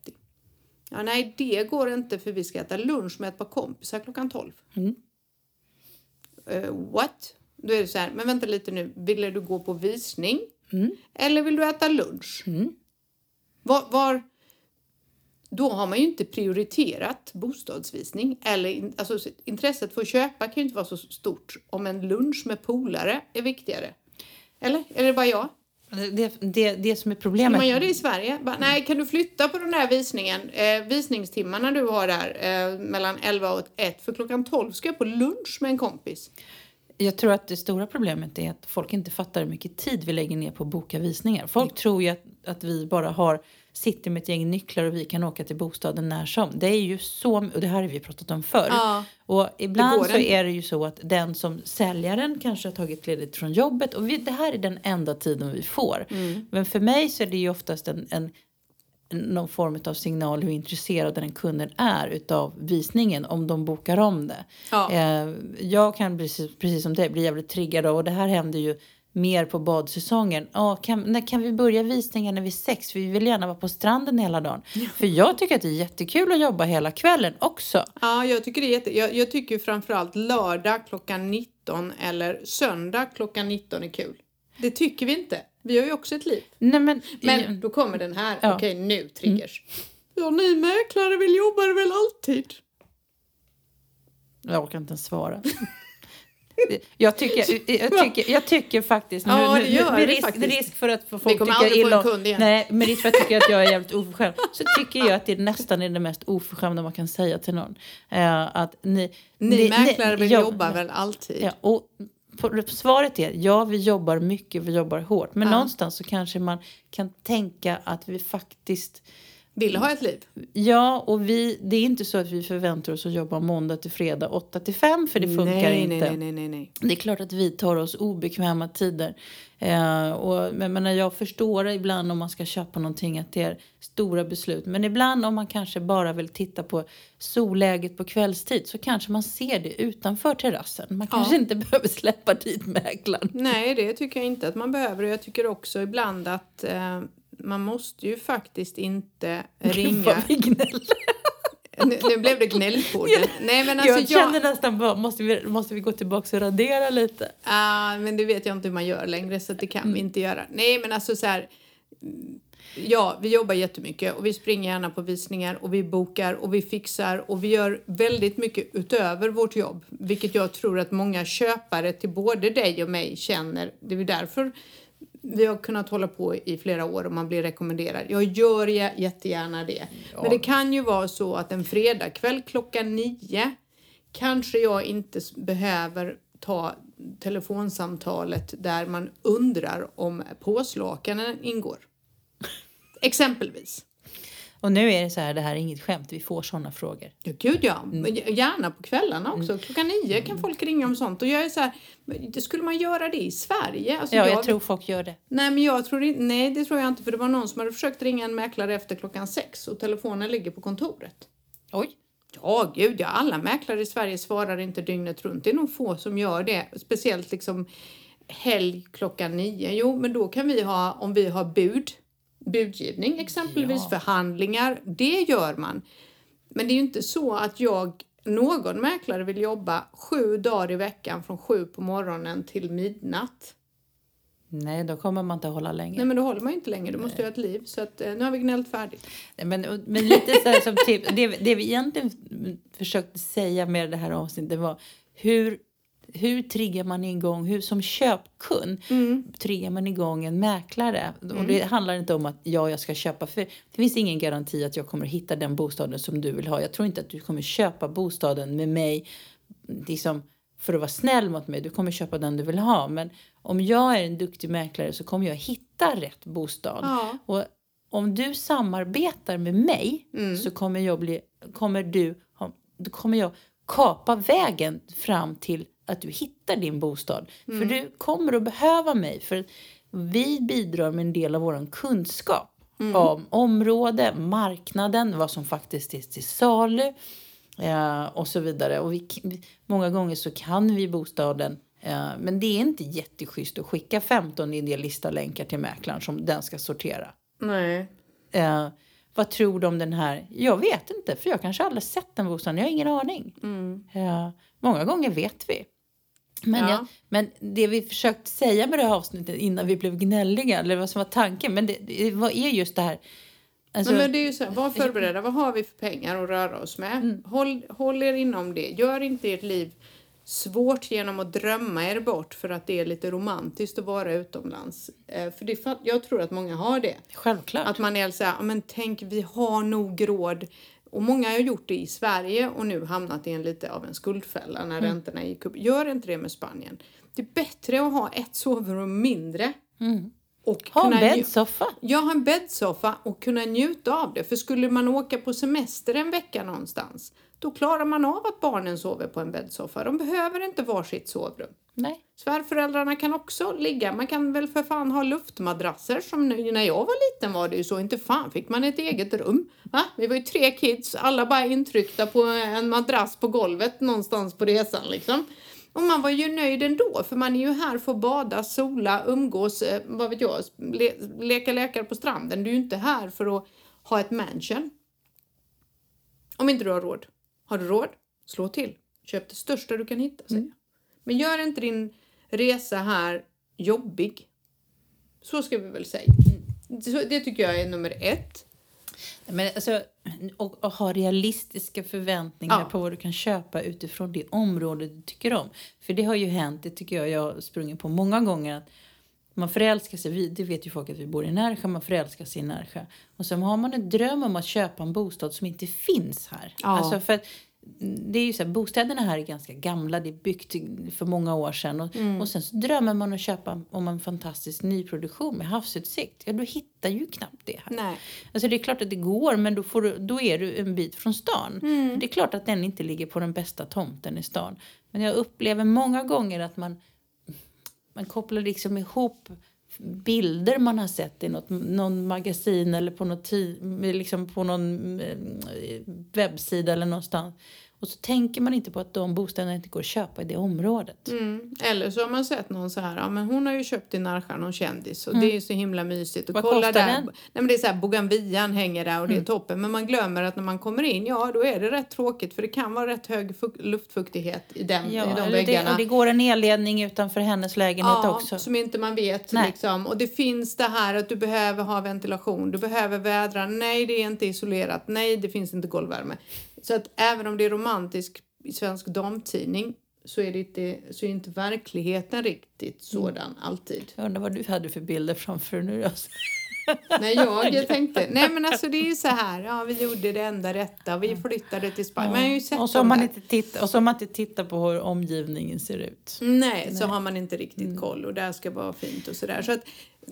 Ja, nej, det går inte för vi ska äta lunch med ett par kompisar klockan 12. Mm. Uh, what? Då är det så här, men vänta lite nu, ville du gå på visning? Mm. Eller vill du äta lunch? Mm. Var, var, då har man ju inte prioriterat bostadsvisning. Eller, alltså, intresset för att köpa kan ju inte vara så stort om en lunch med polare är viktigare. Eller? Är det bara jag? Det, det, det som är problemet. Ska man göra det i Sverige? Bara, nej, kan du flytta på den där visningen, eh, visningstimmarna du har där eh, mellan 11 och 1 för klockan 12 ska jag på lunch med en kompis. Jag tror att det stora problemet är att folk inte fattar hur mycket tid vi lägger ner på att boka visningar. Folk tror ju att, att vi bara har sitter med ett gäng nycklar och vi kan åka till bostaden när som. Det är ju så, och det här har vi pratat om förr. Ja, och ibland så är det ju så att den som säljaren kanske har tagit ledigt från jobbet och vi, det här är den enda tiden vi får. Mm. Men för mig så är det ju oftast en, en någon form av signal hur intresserad den kunden är utav visningen om de bokar om det. Ja. Eh, jag kan precis, precis som det bli jävligt triggad av och det här händer ju mer på badsäsongen. Oh, kan, när kan vi börja visningen vid sex? För vi vill gärna vara på stranden hela dagen. Ja. För jag tycker att det är jättekul att jobba hela kvällen också. Ja, jag tycker det är jätte... Jag, jag tycker framförallt lördag klockan 19 eller söndag klockan 19 är kul. Det tycker vi inte. Vi har ju också ett liv. Nej, men, men då kommer den här. Ja. Okej, nu triggers. Mm. Ja, ni mäklare vill jobba väl alltid? Jag orkar inte ens svara. Jag tycker, jag tycker, jag tycker faktiskt... Nu, Ja, det gör med risk, faktiskt. risk för att folk tycker illa igen. Nej, med risk för att jag tycker att jag är jävligt oförskämd. Så tycker jag att det nästan är det mest oförskämda man kan säga till någon. Eh, att ni, Ni mäklare vill jobb- jobba väl alltid? Ja, och svaret är ja, vi jobbar mycket, vi jobbar hårt. Men Ja. någonstans så kanske man kan tänka att vi faktiskt Vill ha ett liv? Ja, och vi, det är inte så att vi förväntar oss att jobba måndag till fredag 8 till 5 för det funkar nej, inte. Nej, nej, nej, nej. Det är klart att vi tar oss obekväma tider. Eh, och, men, men jag förstår ibland om man ska köpa någonting att det är stora beslut. Men ibland om man kanske bara vill titta på solläget på kvällstid så kanske man ser det utanför terrassen. Man kanske inte behöver släppa dit mäklaren. Nej, det tycker jag inte att man behöver. Och jag tycker också ibland att eh, man måste ju faktiskt inte ringa. Vad vi gnäller. nu, nu blev det gnällpodden. Nej, men alltså jag jag... känner nästan bara, måste vi, måste vi gå tillbaka och radera lite? Ah, men det vet jag inte hur man gör längre så det kan Mm. vi inte göra. Nej men alltså så här. mm, Ja, vi jobbar jättemycket och vi springer gärna på visningar och vi bokar och vi fixar och vi gör väldigt mycket utöver vårt jobb. Vilket jag tror att många köpare till både dig och mig känner. Det är därför vi har kunnat hålla på i flera år och man blir rekommenderad. Jag gör jä- jättegärna det. Men det kan ju vara så att en fredagkväll klockan nio kanske jag inte behöver ta telefonsamtalet där man undrar om påslakanen ingår. Exempelvis. Och nu är det så här, det här är inget skämt, vi får sådana frågor. Ja, gud ja. Mm. Gärna på kvällarna också. Klockan nio kan folk ringa om sånt. Och jag är så här, skulle man göra det i Sverige? Alltså Ja, jag tror folk gör det. Nej, men jag tror inte, nej, det tror jag inte. För det var någon som hade försökt ringa en mäklare efter klockan sex och telefonen ligger på kontoret. Oj. Ja, gud ja. Alla mäklare i Sverige svarar inte dygnet runt. Det är nog få som gör det. Speciellt liksom helg klockan nio. Jo, men då kan vi ha, om vi har bud, budgivning exempelvis, Ja. förhandlingar. Det gör man. Men det är ju inte så att jag, någon mäklare vill jobba sju dagar i veckan från sju på morgonen till midnatt. Nej, då kommer man inte hålla länge. Nej, men då håller man inte längre. Du måste ju ha ett liv. Så att, eh, nu har vi gnällt färdigt. Nej, Men, men lite så som tips, det, det vi egentligen försökte säga med det här avsnittet var hur, hur triggar man igång, hur som köpkund triggar man igång en mäklare? Och det handlar inte om att ja, jag ska köpa, för det finns ingen garanti att jag kommer hitta den bostaden som du vill ha. Jag tror inte att du kommer köpa bostaden med mig liksom, för att vara snäll mot mig. Du kommer köpa den du vill ha. Men om jag är en duktig mäklare så kommer jag hitta rätt bostad. Ja. Och om du samarbetar med mig Mm. så kommer, jag bli, kommer, du, då kommer jag kapa vägen fram till att du hittar din bostad. Mm. För du kommer att behöva mig. För vi bidrar med en del av vår kunskap Mm. om område, marknaden, vad som faktiskt är till salu eh, och så vidare. Och vi, många gånger så kan vi bostaden eh, men det är inte jätteschysst att skicka 15 idealista-länkar till mäklaren som den ska sortera. Nej. Eh, vad tror du om den här? Jag vet inte, för jag kanske aldrig sett den bostaden. Jag har ingen aning. Eh, många gånger vet vi. Men, Ja. jag, men det vi försökte säga med det här avsnittet innan vi blev gnälliga, eller vad som var tanken, men det, det vad är just det här... Alltså, Nej, men det är ju så här, var förberedda. Vad har vi för pengar att röra oss med? Mm. Håll, håll er inom det. Gör inte ert liv svårt genom att drömma er bort för att det är lite romantiskt att vara utomlands. Eh, för det, jag tror att många har det. Självklart. Att man är så här, "Ja, men tänk vi har nog råd. Och många har gjort det i Sverige och nu hamnat i en lite av en skuldfälla när Mm. räntorna gick upp. Gör inte det med Spanien. Det är bättre att ha ett sovrum mindre. Och ha en bäddsoffa. jag har en bäddsoffa och kunna njuta av det. För skulle man åka på semester en vecka någonstans, då klarar man av att barnen sover på en bäddsoffa. De behöver inte varsitt sovrum. Nej. Svärföräldrarna kan också ligga. Man kan väl för fan ha luftmadrasser som nu, när jag var liten var det ju så. Inte fan fick man ett eget rum. Va? Vi var ju tre kids, alla bara intryckta på en madrass på golvet någonstans på resan liksom. Och man var ju nöjd ändå, för man är ju här för att bada, sola, umgås, eh, vad vet jag, le leka läkare på stranden. Du är ju inte här för att ha ett mansion. Om inte du har råd. Har du råd? Slå till. Köp det största du kan hitta, säger jag. Men gör inte din resa här jobbig. Så ska vi väl säga. Så det tycker jag är nummer ett. Men alltså, och, och ha realistiska förväntningar Ja. på vad du kan köpa utifrån det område du tycker om. För det har ju hänt, det tycker jag jag har sprungit på många gånger, att man förälskar sig, vi, det vet ju folk att vi bor i Närsjö, man förälskar sig i Närsjö. Och sen har man en dröm om att köpa en bostad som inte finns här. Ja. Alltså för att, det är ju så här, bostäderna här är ganska gamla, det är byggt för många år sedan. Och, Mm. och sen så drömmer man att köpa om en fantastisk nyproduktion med havsutsikt. Ja, du hittar ju knappt det här. Nej. Alltså det är klart att det går, men då, får du, då är du en bit från stan. Mm. Det är klart att den inte ligger på den bästa tomten i stan. Men jag upplever många gånger att man, man kopplar liksom ihop bilder man har sett i något, någon magasin eller på, något, liksom på någon eh, webbsida eller någonstans. Och så tänker man inte på att de bostäderna inte går att köpa i det området. Mm. Eller så har man sett någon så här, ja men hon har ju köpt i Närsjö någon kändis och det är ju så himla mysigt. Och Vad kolla kostar där. den? Nej men det är så här, Bougainvillan hänger där och det är toppen. Men man glömmer att när man kommer in, ja då är det rätt tråkigt för det kan vara rätt hög fuk- luftfuktighet i, den, i Ja, de eller det, väggarna. och det går en elledning utanför hennes lägenhet Ja, också. som inte man vet. Nej. Liksom. Och det finns det här att du behöver ha ventilation, du behöver vädra. Nej, det är inte isolerat. Nej, det finns inte golvvärme. Så att även om det är romantisk i svensk damtidning så är, det inte, så är inte verkligheten riktigt sådan alltid. Jag undrar vad du hade för bilder framför nu. Alltså. Nej, jag, jag tänkte, nej men alltså det är ju så här, ja vi gjorde det enda rätta, vi flyttade till Spanien. Man har ju sett och, så man där. inte och så om man inte tittar på hur omgivningen ser ut. Nej, så har man inte riktigt Mm. koll och där ska vara fint och sådär. Så att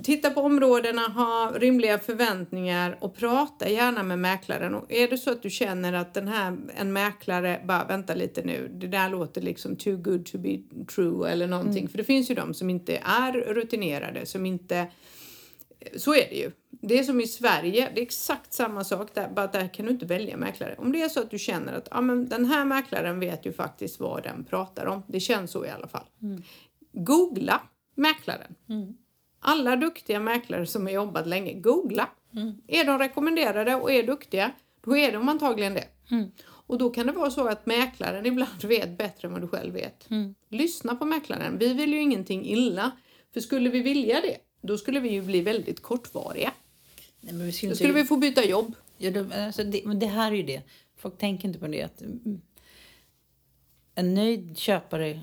titta på områdena, ha rimliga förväntningar och prata gärna med mäklaren. Och är det så att du känner att den här, en mäklare, bara vänta lite nu, det där låter liksom too good to be true eller någonting. Mm. För det finns ju de som inte är rutinerade, som inte så är det ju. Det är som i Sverige, det är exakt samma sak där, bara där kan du inte välja mäklare. Om det är så att du känner att ja, men den här mäklaren vet ju faktiskt vad den pratar om. Det känns så i alla fall. Googla mäklaren. Alla duktiga mäklare som har jobbat länge, googla. Är de rekommenderade och är duktiga, då är de antagligen det. Och då kan det vara så att mäklaren ibland vet bättre än vad du själv vet. Lyssna på mäklaren. Vi vill ju ingenting illa. För skulle vi vilja det, då skulle vi ju bli väldigt kortvariga. Nej, men vi skulle Då inte- skulle vi få byta jobb. Ja, det, alltså det, men det här är ju det. Folk tänker inte på det. Att, mm, en nöjd köpare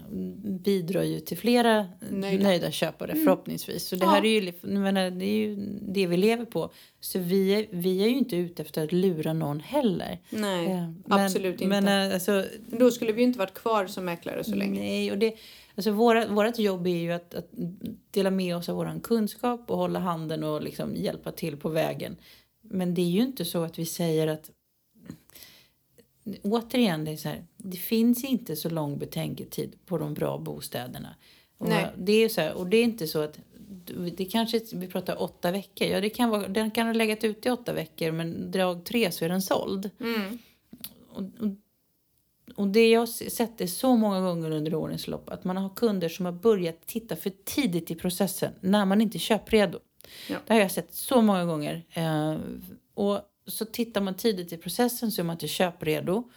bidrar ju till flera Nöjda. nöjda, köpare förhoppningsvis. Så det här är ju, menar, det är ju det vi lever på. Så vi är, vi är ju inte ute efter att lura någon heller. Nej, Eh, men- absolut inte. Men eh, alltså, då skulle vi ju inte varit kvar som mäklare så länge. Nej, och det, alltså våra, vårt jobb är ju att, att dela med oss av vår kunskap och hålla handen och liksom hjälpa till på vägen. Men det är ju inte så att vi säger att... Återigen, det är så här, det finns inte så lång betänketid på de bra bostäderna. Och Nej. Det är så här, och det är inte så att det kanske, vi pratar åtta veckor. Ja, det kan vara, den kan ha legat ute i åtta veckor men dag tre så är den såld. Mm. Och, och, och det jag har sett det så många gånger under årens lopp att man har kunder som har börjat titta för tidigt i processen när man inte är köpredo. Ja. Det har jag sett så många gånger. Eh, och så tittar man tidigt i processen så är man inte köpredo.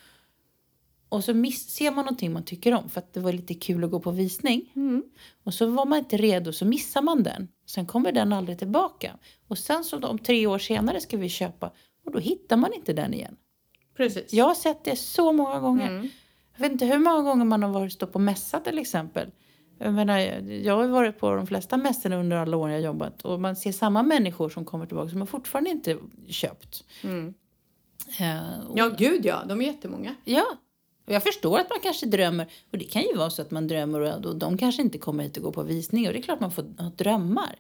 Och så miss, ser man någonting man tycker om för att det var lite kul att gå på visning. Mm. Och så var man inte redo så missar man den. Sen kommer den aldrig tillbaka. Och sen så om tre år senare ska vi köpa och då hittar man inte den igen. Precis. Jag har sett det så många gånger. Mm. Jag vet inte hur många gånger man har varit stå på mässa till exempel. Jag, menar, jag har varit på de flesta mässorna under alla år jag jobbat och man ser samma människor som kommer tillbaka som har fortfarande inte köpt. Mm. Och, Ja, gud ja. De är jättemånga. ja. Och jag förstår att man kanske drömmer. Och det kan ju vara så att man drömmer och, och de kanske inte kommer hit och går på visning. Och det är klart man får ha drömmar.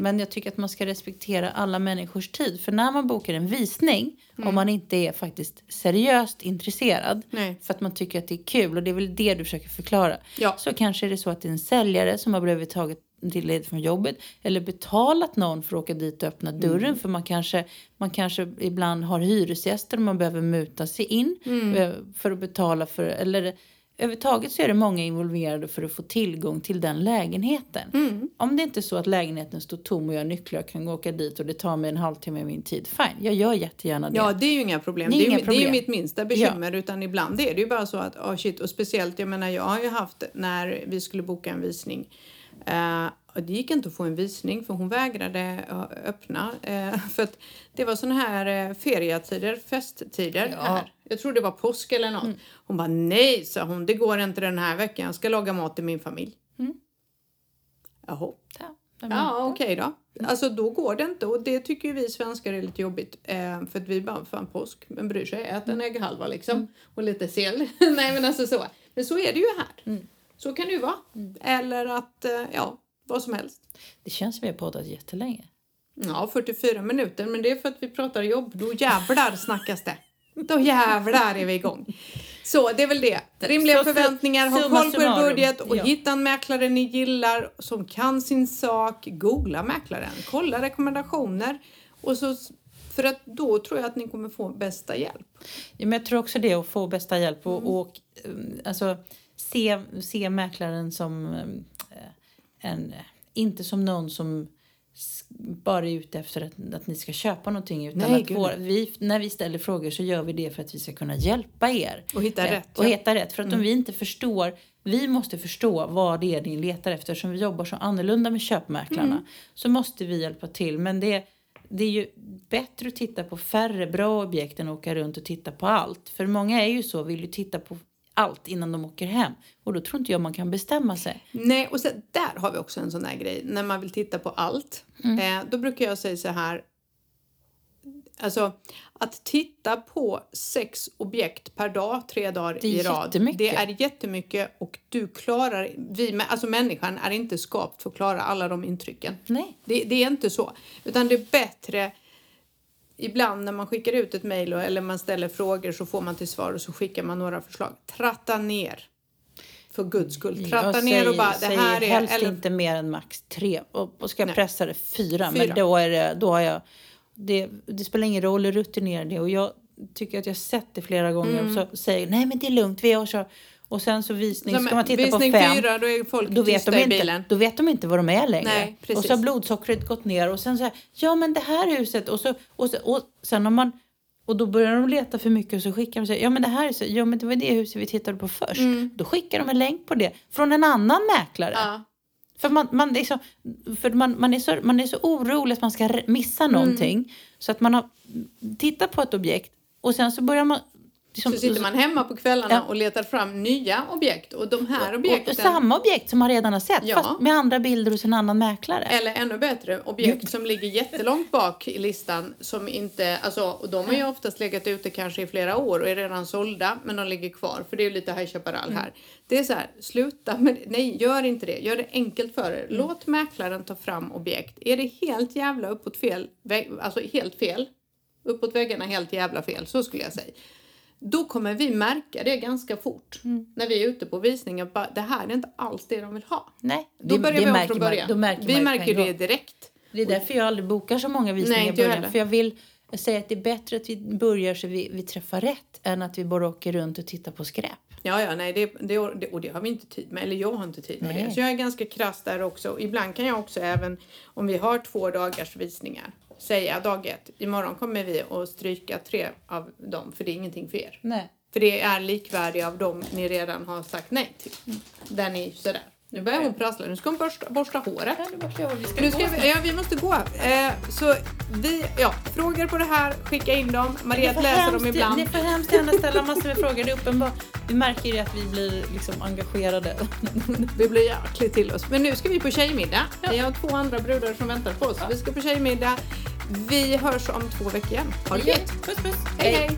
Men jag tycker att man ska respektera alla människors tid. För när man bokar en visning, om man inte är faktiskt seriöst intresserad. Nej. För att man tycker att det är kul och det är väl det du försöker förklara. Ja. Så kanske är det så att det är en säljare som har blivit taget till led från jobbet. Eller betalat någon för att åka dit och öppna dörren. För man kanske, man kanske ibland har hyresgäster och man behöver muta sig in. eh, För att betala för, eller överhuvudtaget så är det många involverade för att få tillgång till den lägenheten. Om det inte är så att lägenheten står tom och jag har nycklar och kan åka dit och det tar mig en halvtimme av min tid. Fine, jag gör jättegärna det. Ja, det är ju inga problem. Det Det är är, det är ju problem. mitt minsta bekymmer. Utan ibland är det ju bara så att, oh shit, och speciellt, jag menar, jag har ju haft när vi skulle boka en visning. Eh, det gick inte att få en visning för hon vägrade öppna. Eh, för att det var såna här eh, ferietider, festtider Ja. här. Jag tror det var påsk eller något. Hon bara nej, sa hon. Det går inte den här veckan. Jag ska laga mat till min familj. Jaha. Ja, Ja, okej då. Alltså då går det inte och det tycker vi svenskar är lite jobbigt. För att vi bara, fan påsk, men bryr sig, ät en ägghalva liksom. Och lite sill. Nej men alltså så. Men så är det ju här. Så kan det ju vara. Eller att, eh, ja, vad som helst. Det känns som vi har poddat jättelänge. Ja, 44 minuter, men det är för att vi pratar jobb. Då jävlar snackas det. Då jävlar är vi igång. Så det är väl det. Rimliga Så- förväntningar, ha koll på er budget och Ja. hitta en mäklare ni gillar som kan sin sak. Googla mäklaren, kolla rekommendationer. Och så, för att då tror jag att ni kommer få bästa hjälp. Ja, men jag tror också det, att få bästa hjälp och, Mm. och um, alltså, se, se mäklaren som eh, en, inte som någon som bara är ute efter att, att ni ska köpa någonting. Utan Nej, att vår, vi, när vi ställer frågor så gör vi det för att vi ska kunna hjälpa er. Och hitta Eh, rätt, Och ja. hitta rätt. För att om vi inte förstår, vi måste förstå vad det är ni letar efter. Eftersom vi jobbar så annorlunda med köpmäklarna Mm. så måste vi hjälpa till. Men det, det är ju bättre att titta på färre bra objekt än att åka runt och titta på allt. För många är ju så, vill ju titta på allt innan de åker hem. Och då tror inte jag man kan bestämma sig. Nej, och sen, där har vi också en sån där grej. När man vill titta på allt. Eh, då brukar jag säga så här. Alltså att titta på sex objekt per dag, tre dagar i rad. Det är jättemycket och du klarar, vi, alltså människan är inte skapt för att klara alla de intrycken. Nej. Det, det är inte så. Utan det är bättre ibland när man skickar ut ett mejl eller man ställer frågor så får man till svar och så skickar man några förslag. Tratta ner. För guds skull. Tratta jag ner och bara det säger här är... helst Eller, inte mer än max tre. Och, och ska jag Nej. pressa det fyra. Fyra. Men då, är det, då har jag... Det, det spelar ingen roll hur rutinerad det är. Och jag tycker att jag sett det flera gånger. Och så säger nej men det är lugnt, vi har så. Och sen så visning, Mm. Så, ska man titta på fem. fyra, då är folk Då vet, de inte, bilen. då vet de inte vad de är längre. Nej, och så har blodsockret gått ner och sen så här, ja men det här huset och så, och, så, och sen har man och då börjar de leta för mycket och så skickar de sig, ja men det här huset, ja men det var det huset vi tittade på först. Då skickar de en länk på det från en annan mäklare. Mm. Ja. För, man, man, är så, för man, man, är så, man är så orolig att man ska missa Mm. någonting. Så att man har tittat på ett objekt och sen så börjar man... liksom- Så sitter man hemma på kvällarna Ja. och letar fram nya objekt och de här objekten, och samma objekt som man redan har sett Ja. fast med andra bilder hos en annan mäklare. eller ännu bättre, objekt som ligger jättelångt bak i listan som inte, alltså och de har ju oftast legat ute kanske i flera år och är redan sålda men de ligger kvar för det är ju lite High Chaparral här. Det är så här, sluta med nej gör inte det, gör det enkelt för er. Låt mäklaren ta fram objekt. Är det helt jävla uppåt fel, alltså helt fel, uppåt väggarna helt jävla fel, så skulle jag säga. Då kommer vi märka det ganska fort när vi är ute på visningen. Bara, det här är inte alls det de vill ha. Nej, Då det- börjar det vi om från man- början. då märker vi man märker det direkt. Det är därför jag aldrig bokar så många visningar Nej, i början. För jag vill säga att det är bättre att vi börjar så vi, vi träffar rätt än att vi bara åker runt och tittar på skräp. Ja, ja, nej, det, det, och det har vi inte tid med. Eller jag har inte tid med Nej. det. Så jag är ganska krass där också. Ibland kan jag också även om vi har två dagars visningar säga dag ett. Imorgon kommer vi att stryka tre av dem för det är ingenting för er. Nej. För det är likvärdiga av dem ni redan har sagt nej till. Där ni sådär. Nu börjar hon prassla. Nu ska hon borsta, borsta håret. Nu ska vi, ja, vi måste gå. Eh, så vi, ja, frågor på det här, skicka in dem. Får läser dem hemskt- ibland. Ni får hemskt gärna ställa massor med frågor. Det är uppenbart. Vi märker ju att vi blir liksom engagerade. Det blir jäkligt till oss. Men nu ska vi på tjejmiddag. Vi har två andra brudar som väntar på oss. Vi ska på tjejmiddag. Vi hörs om två veckor igen. Ha det gött! Puss puss! hej! hej.